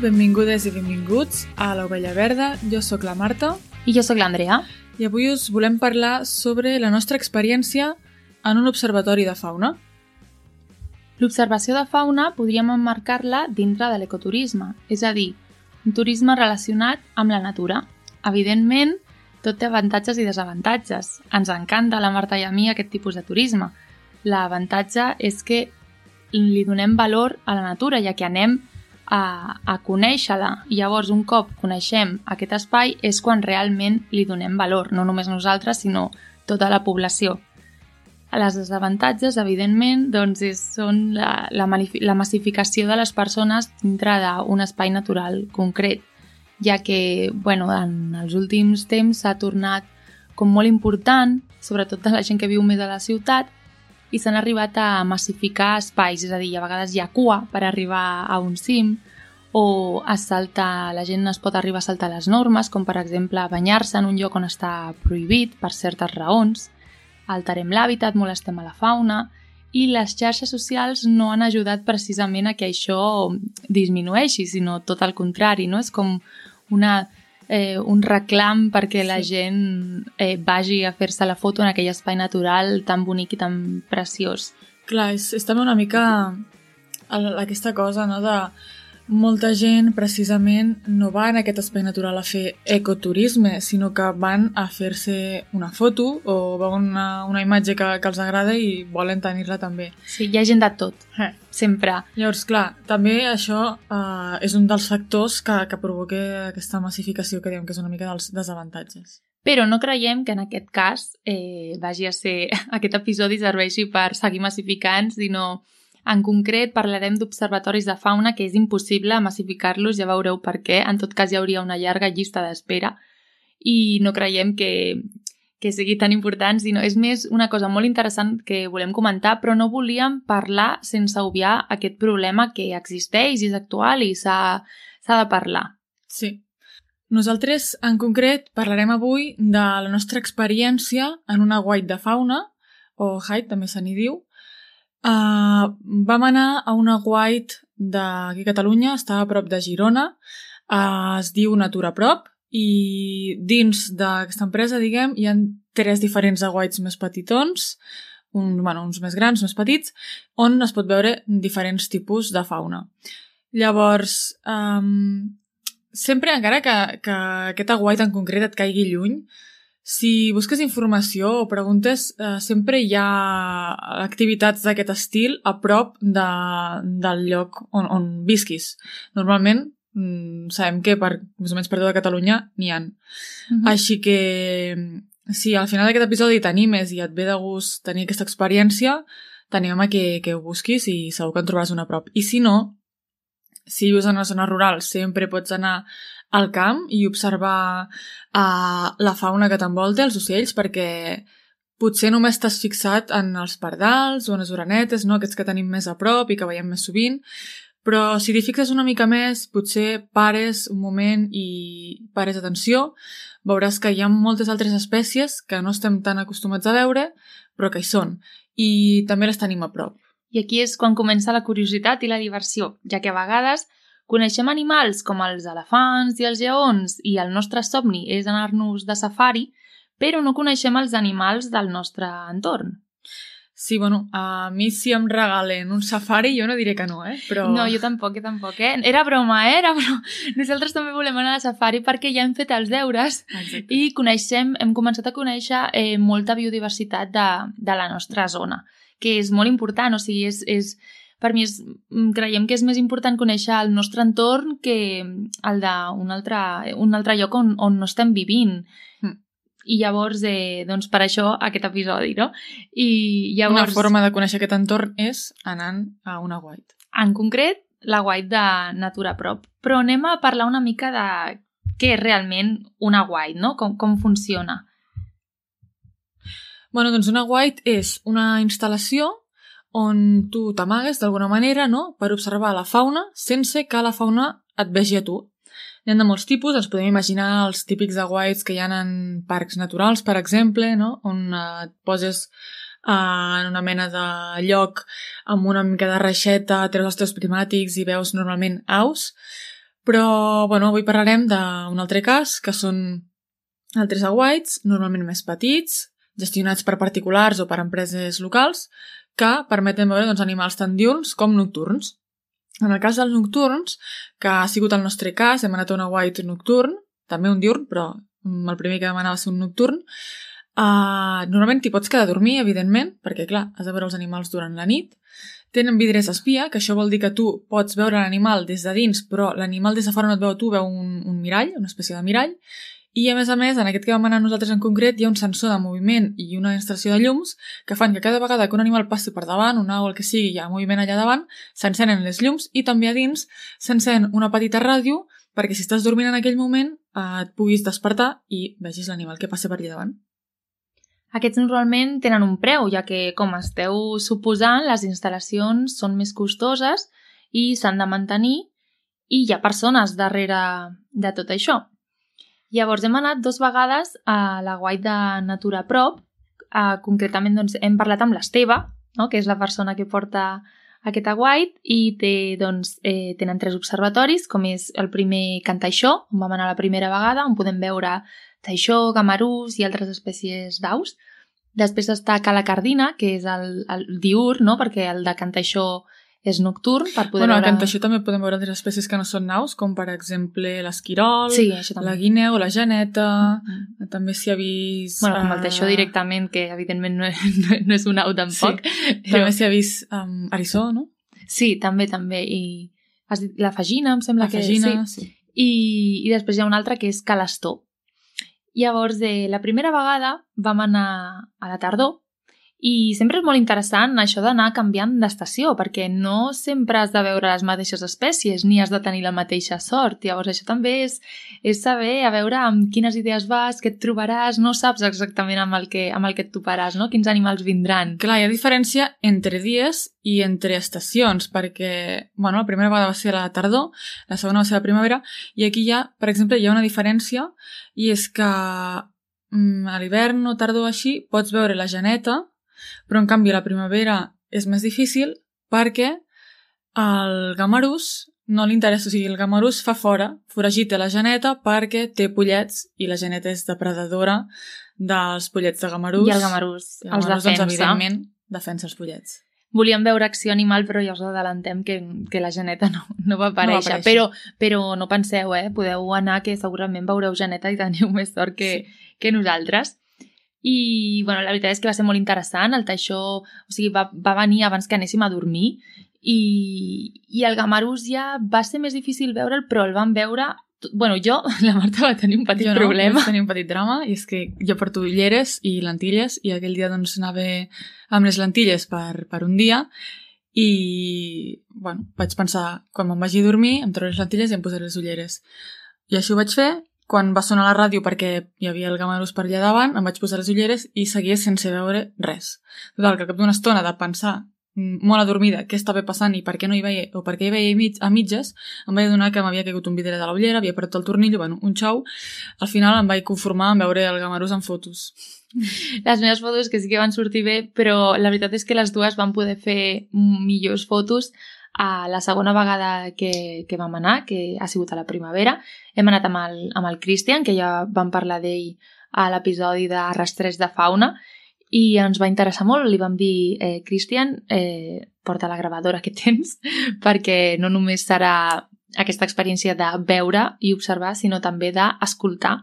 Benvingudes i benvinguts a l'Ovella Verda. Jo sóc la Marta I jo sóc l'Andrea. i avui us volem parlar sobre la nostra experiència en un observatori de fauna. L'observació de fauna podríem emmarcar-la dintre de l'ecoturisme, és a dir, un turisme relacionat amb la natura. Evidentment, tot té avantatges i desavantatges. Ens encanta la Marta i a mi aquest tipus de turisme. L'avantatge és que li donem valor a la natura, ja que anem a, a conèixer-la. Llavors, un cop coneixem aquest espai, és quan realment li donem valor, no només nosaltres, sinó tota la població. Les desavantatges, evidentment, doncs és, són la, la, la massificació de les persones dintre d'un espai natural concret, ja que, bueno, en els últims temps s'ha tornat com molt important, sobretot de la gent que viu més a la ciutat, i s'han arribat a massificar espais, és a dir, a vegades hi ha cua per arribar a un cim, o es salta, la gent es pot arribar a saltar les normes, com per exemple banyar-se en un lloc on està prohibit per certes raons, alterem l'hàbitat, molestem a la fauna, i les xarxes socials no han ajudat precisament a que això disminueixi, sinó tot el contrari, no? És com una, eh, un reclam perquè la gent eh, vagi a fer-se la foto en aquell espai natural tan bonic i tan preciós. Clar, és, és també una mica aquesta cosa, no?, de molta gent precisament no va en aquest espai natural a fer ecoturisme, sinó que van a fer-se una foto o veuen una, una imatge que, que els agrada i volen tenir-la també. Sí, hi ha gent de tot, Eh. sempre. Llavors, clar, també això eh, és un dels factors que, que provoca aquesta massificació que diem que és una mica dels desavantatges. Però no creiem que en aquest cas eh, vagi a ser aquest episodi serveixi per seguir massificant, sinó en concret parlarem d'observatoris de fauna que és impossible massificar-los, ja veureu per què. En tot cas hi hauria una llarga llista d'espera i no creiem que, que sigui tan important, sinó és més una cosa molt interessant que volem comentar, però no volíem parlar sense obviar aquest problema que existeix i és actual i s'ha de parlar. Sí. Nosaltres, en concret, parlarem avui de la nostra experiència en una guait de fauna, o hike, també se n'hi diu. Uh, vam anar a una guait d'aquí a Catalunya, està a prop de Girona, uh, es diu Natura Prop, i dins d'aquesta empresa, diguem, hi ha tres diferents aguaits més petitons, un, bueno, uns més grans, més petits, on es pot veure diferents tipus de fauna. Llavors, um, sempre, encara que, que aquest aguait en concret et caigui lluny, si busques informació o preguntes, eh, sempre hi ha activitats d'aquest estil a prop de, del lloc on, on visquis. Normalment, mm, sabem que per, més o menys per tota Catalunya n'hi ha. Mhm. Així que si al final d'aquest episodi t'animes i et ve de gust tenir aquesta experiència, t'animem a que, que ho busquis i segur que en trobaràs una a prop. I si no, si vius en una zona rural, sempre pots anar al camp i observar uh, la fauna que t'envolta, els ocells, perquè potser només t'has fixat en els pardals o en les orenetes, no? aquests que tenim més a prop i que veiem més sovint, però si t'hi fixes una mica més, potser pares un moment i pares atenció, veuràs que hi ha moltes altres espècies que no estem tan acostumats a veure, però que hi són, i també les tenim a prop. I aquí és quan comença la curiositat i la diversió, ja que a vegades coneixem animals com els elefants i els lleons i el nostre somni és anar-nos de safari, però no coneixem els animals del nostre entorn. Sí, bueno, a mi si em regalen un safari jo no diré que no, eh? Però... No, jo tampoc, jo tampoc, eh? Era broma, eh? Era broma. Nosaltres també volem anar a safari perquè ja hem fet els deures Exacte. i coneixem, hem començat a conèixer eh, molta biodiversitat de, de la nostra zona, que és molt important, o sigui, és, és, per mi és, mm, creiem que és més important conèixer el nostre entorn que el d'un altre, un altre lloc on, on no estem vivint. Mm. I llavors, eh, doncs per això aquest episodi, no? I Una llavors, forma de conèixer aquest entorn és anant a una guait. en concret, la guait de Natura Prop. Però anem a parlar una mica de què és realment una guait, no? Com, com funciona. Bueno, doncs una guait és una instal·lació on tu t'amagues d'alguna manera, no?, per observar la fauna sense que la fauna et vegi a tu. N'hi ha de molts tipus, ens podem imaginar els típics aguaits que hi ha en parcs naturals, per exemple, no? on et poses eh, en una mena de lloc amb una mica de reixeta, treus els teus primàtics i veus normalment aus. Però, bueno, avui parlarem d'un altre cas, que són altres aguaits, normalment més petits, gestionats per particulars o per empreses locals, que permeten veure doncs, animals tant diurns com nocturns. En el cas dels nocturns, que ha sigut el nostre cas, hem anat a un white nocturn, també un diurn, però el primer que vam anar va ser un nocturn, Uh, normalment t'hi pots quedar a dormir, evidentment, perquè, clar, has de veure els animals durant la nit. Tenen vidres espia, que això vol dir que tu pots veure l'animal des de dins, però l'animal des de fora no et veu tu, veu un, un mirall, una espècie de mirall, i a més a més, en aquest que vam anar nosaltres en concret, hi ha un sensor de moviment i una instal·lació de llums que fan que cada vegada que un animal passi per davant, un au, el que sigui, hi ha moviment allà davant, s'encenen les llums i també a dins s'encén una petita ràdio perquè si estàs dormint en aquell moment eh, et puguis despertar i vegis l'animal que passa per allà davant. Aquests normalment tenen un preu, ja que, com esteu suposant, les instal·lacions són més costoses i s'han de mantenir i hi ha persones darrere de tot això. Llavors hem anat dos vegades a la guai de Natura Prop, uh, concretament doncs, hem parlat amb l'Esteve, no? que és la persona que porta aquest aguait i té, doncs, eh, tenen tres observatoris, com és el primer Can Taixó, on vam anar la primera vegada, on podem veure taixó, gamarús i altres espècies d'aus. Després està Cala Cardina, que és el, el diur, no? perquè el de Can Taixó és nocturn per poder bueno, veure... Bueno, a això també podem veure altres espècies que no són naus, com per exemple l'esquirol, sí, la guineu, la geneta, mm -hmm. també s'hi ha vist... Bueno, com el teixó uh... directament, que evidentment no és, no és un au tampoc. Sí. Però... També s'hi ha vist um, arissó, no? Sí, també, també. I has dit la fagina, em sembla la que... Fagina, sí. sí. I, I després hi ha un altre que és calastó. Llavors, eh, la primera vegada vam anar a la tardor i sempre és molt interessant això d'anar canviant d'estació, perquè no sempre has de veure les mateixes espècies, ni has de tenir la mateixa sort. Llavors això també és, és saber a veure amb quines idees vas, què et trobaràs, no saps exactament amb el que, amb el que et toparàs, no? quins animals vindran. Clar, hi ha diferència entre dies i entre estacions, perquè, bueno, la primera vegada va ser la tardor, la segona va ser la primavera, i aquí ha, per exemple, hi ha una diferència, i és que mm, a l'hivern o tardor així pots veure la geneta, però en canvi la primavera és més difícil perquè el gamarús no li interessa, o sigui, el gamarús fa fora, foragita la geneta perquè té pollets i la geneta és depredadora dels pollets de gamarús. I el gamarús, el gamarús els defensa. Doncs, evidentment, defensa els pollets. Volíem veure acció animal, però ja us adelantem que, que la geneta no, no va aparèixer. No va aparèixer. Però, però no penseu, eh? Podeu anar, que segurament veureu geneta i teniu més sort que, sí. que nosaltres. I, bueno, la veritat és que va ser molt interessant. El Taixó, o sigui, va, va venir abans que anéssim a dormir i, i el Gamarús ja va ser més difícil veure'l, però el vam veure Bueno, jo, la Marta va tenir un petit jo no, problema. Jo tenir un petit drama, i és que jo porto ulleres i lentilles, i aquell dia doncs anava amb les lentilles per, per un dia, i, bueno, vaig pensar, quan me'n vagi a dormir, em trauré les lentilles i em posaré les ulleres. I així ho vaig fer, quan va sonar la ràdio perquè hi havia el Gamarús per allà davant, em vaig posar les ulleres i seguia sense veure res. Total, que al cap d'una estona de pensar molt adormida què estava passant i per què no hi veia o per què hi veia mig, a mitges, em vaig adonar que m'havia caigut un vidre de la ullera, havia perdut el tornillo, bueno, un xou. Al final em vaig conformar amb veure el Gamarús en fotos. Les meves fotos que sí que van sortir bé, però la veritat és que les dues van poder fer millors fotos a la segona vegada que, que vam anar, que ha sigut a la primavera, hem anat amb el, amb el Christian, que ja vam parlar d'ell a l'episodi de Rastres de Fauna, i ens va interessar molt. Li vam dir, eh, Christian, eh, porta la gravadora que tens, perquè no només serà aquesta experiència de veure i observar, sinó també d'escoltar.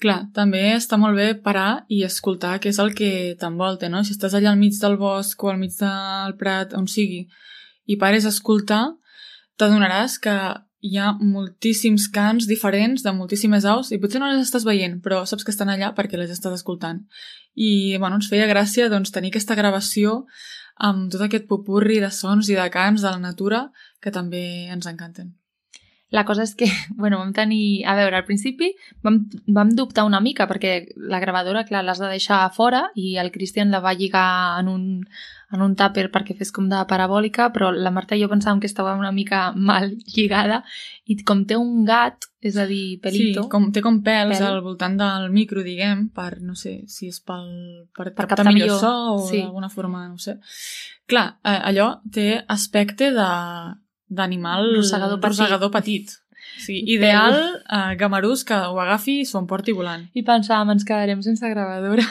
Clar, també està molt bé parar i escoltar què és el que t'envolta, no? Si estàs allà al mig del bosc o al mig del prat, on sigui, i pares a escoltar, t'adonaràs que hi ha moltíssims cants diferents de moltíssimes aus i potser no les estàs veient, però saps que estan allà perquè les estàs escoltant. I, bueno, ens feia gràcia doncs, tenir aquesta gravació amb tot aquest popurri de sons i de cants de la natura que també ens encanten. La cosa és que, bueno, vam tenir... A veure, al principi vam, vam dubtar una mica perquè la gravadora, clar, l'has de deixar a fora i el Christian la va lligar en un, en un tàper perquè fes com de parabòlica, però la Marta i jo pensàvem que estava una mica mal lligada i com té un gat, és a dir, pelito... Sí, com, té com pèls pèl. al voltant del micro, diguem, per, no sé, si és pel, per, per captar millor so o sí. d'alguna forma, no sé. Clar, eh, allò té aspecte de d'animal rosegador, rosegador petit. Sí, ideal uh, gamarús que ho agafi i s'ho emporti volant. I pensàvem, ens quedarem sense gravadora.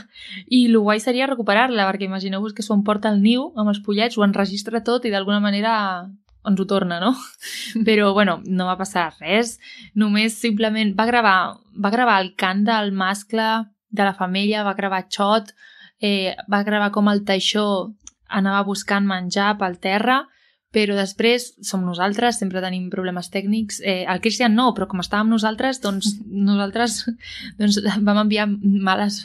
I el guai seria recuperar-la, perquè imagineu-vos que s'ho emporta el niu amb els pollets, ho enregistra tot i d'alguna manera ens ho torna, no? Però, bueno, no va passar res. Només simplement va gravar, va gravar el cant del mascle de la femella, va gravar xot, eh, va gravar com el teixó anava buscant menjar pel terra, però després som nosaltres, sempre tenim problemes tècnics. Eh, el Christian no, però com estàvem nosaltres, doncs nosaltres doncs, vam enviar males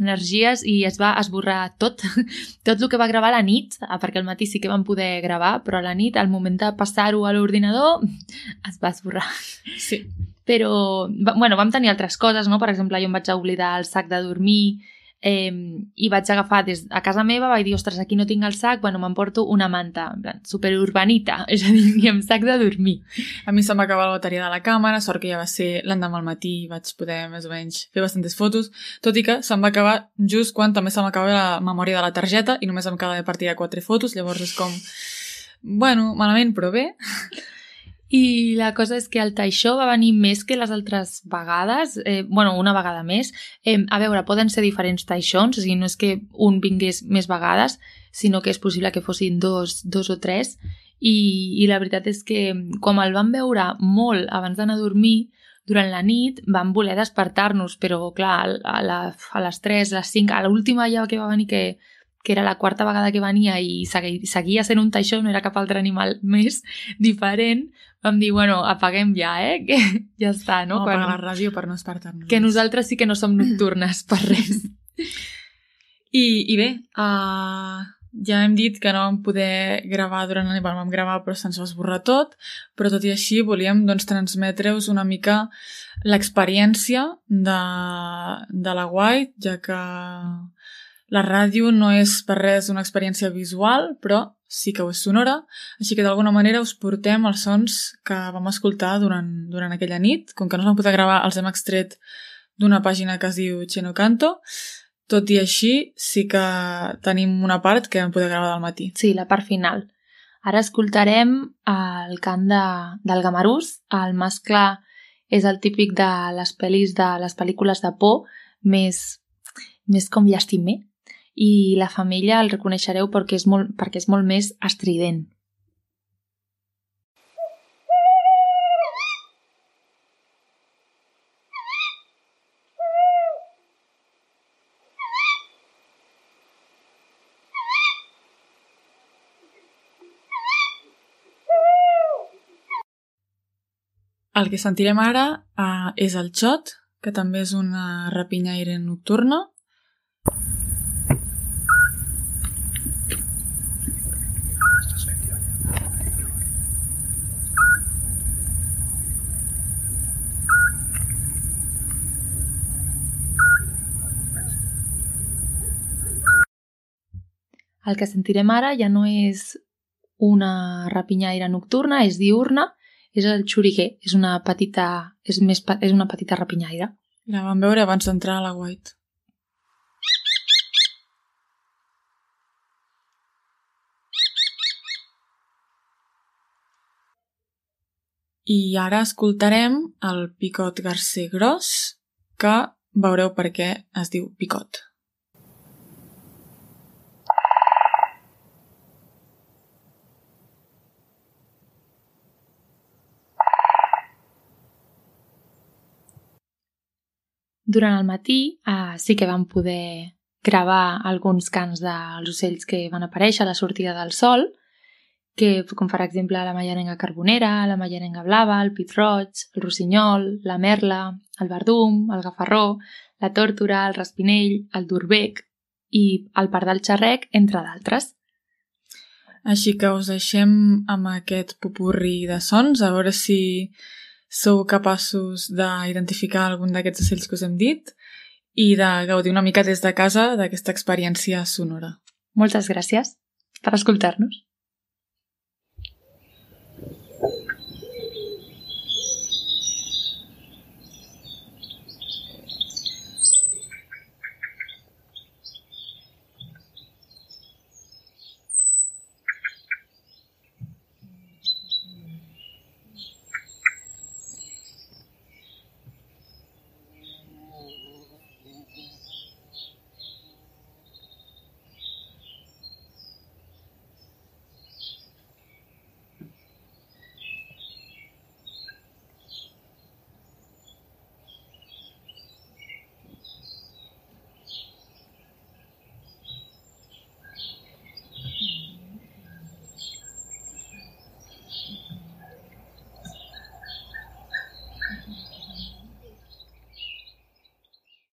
energies i es va esborrar tot, tot el que va gravar a la nit, ah, perquè al matí sí que vam poder gravar, però a la nit, al moment de passar-ho a l'ordinador, es va esborrar. Sí. Però, bueno, vam tenir altres coses, no? Per exemple, jo em vaig oblidar el sac de dormir, eh, i vaig agafar des a casa meva, vaig dir, ostres, aquí no tinc el sac, bueno, m'emporto una manta, en plan, superurbanita, és a dir, ni amb sac de dormir. A mi se'm va acabar la bateria de la càmera, sort que ja va ser l'endemà al matí i vaig poder més o menys fer bastantes fotos, tot i que se'm va acabar just quan també se m'acaba la memòria de la targeta i només em quedava de partir de quatre fotos, llavors és com... Bueno, malament, però bé. I la cosa és que el Taixó va venir més que les altres vegades, eh, bueno, una vegada més. Eh, a veure, poden ser diferents Taixons, o sigui, no és que un vingués més vegades, sinó que és possible que fossin dos, dos o tres. I, I la veritat és que com el vam veure molt abans d'anar a dormir, durant la nit vam voler despertar-nos, però clar, a, la, a les 3, a les 5, a l'última ja que va venir que que era la quarta vegada que venia i seguia sent un taixó, no era cap altre animal més diferent, vam dir, bueno, apaguem ja, eh? Que ja està, no? Quan... apagar la ràdio per no espartar-nos. Que nosaltres sí que no som nocturnes per res. I, i bé, uh, ja hem dit que no vam poder gravar durant la nit, vam gravar però se'ns va esborrar tot, però tot i així volíem doncs, transmetre-us una mica l'experiència de, de la White, ja que la ràdio no és per res una experiència visual, però sí que ho és sonora, així que d'alguna manera us portem els sons que vam escoltar durant, durant aquella nit. Com que no es van poder gravar, els hem extret d'una pàgina que es diu Cheno Canto, tot i així, sí que tenim una part que vam poder gravar del matí. Sí, la part final. Ara escoltarem el cant de, del gamarús. El mascle és el típic de les pel·lis de les pel·lícules de por, més, més com llastimer, i la femella el reconeixereu perquè és molt, perquè és molt més estrident. El que sentirem ara uh, és el xot, que també és una rapinyaire nocturna, El que sentirem ara ja no és una rapinyaire nocturna, és diurna, és el xuriguer, és una petita, és més, és una petita rapinyaire. La vam veure abans d'entrar a la White. I ara escoltarem el picot garcer gros, que veureu per què es diu picot. Durant el matí eh, sí que vam poder gravar alguns cants dels ocells que van aparèixer a la sortida del sol, que, com per exemple la mallarenga carbonera, la mallarenga blava, el pit roig, el rossinyol, la merla, el verdum, el gafarró, la tòrtora, el raspinell, el durbec i el pardal xerrec, entre d'altres. Així que us deixem amb aquest popurri de sons, a veure si sou capaços d'identificar algun d'aquests ocells que us hem dit i de gaudir una mica des de casa d'aquesta experiència sonora. Moltes gràcies per escoltar-nos.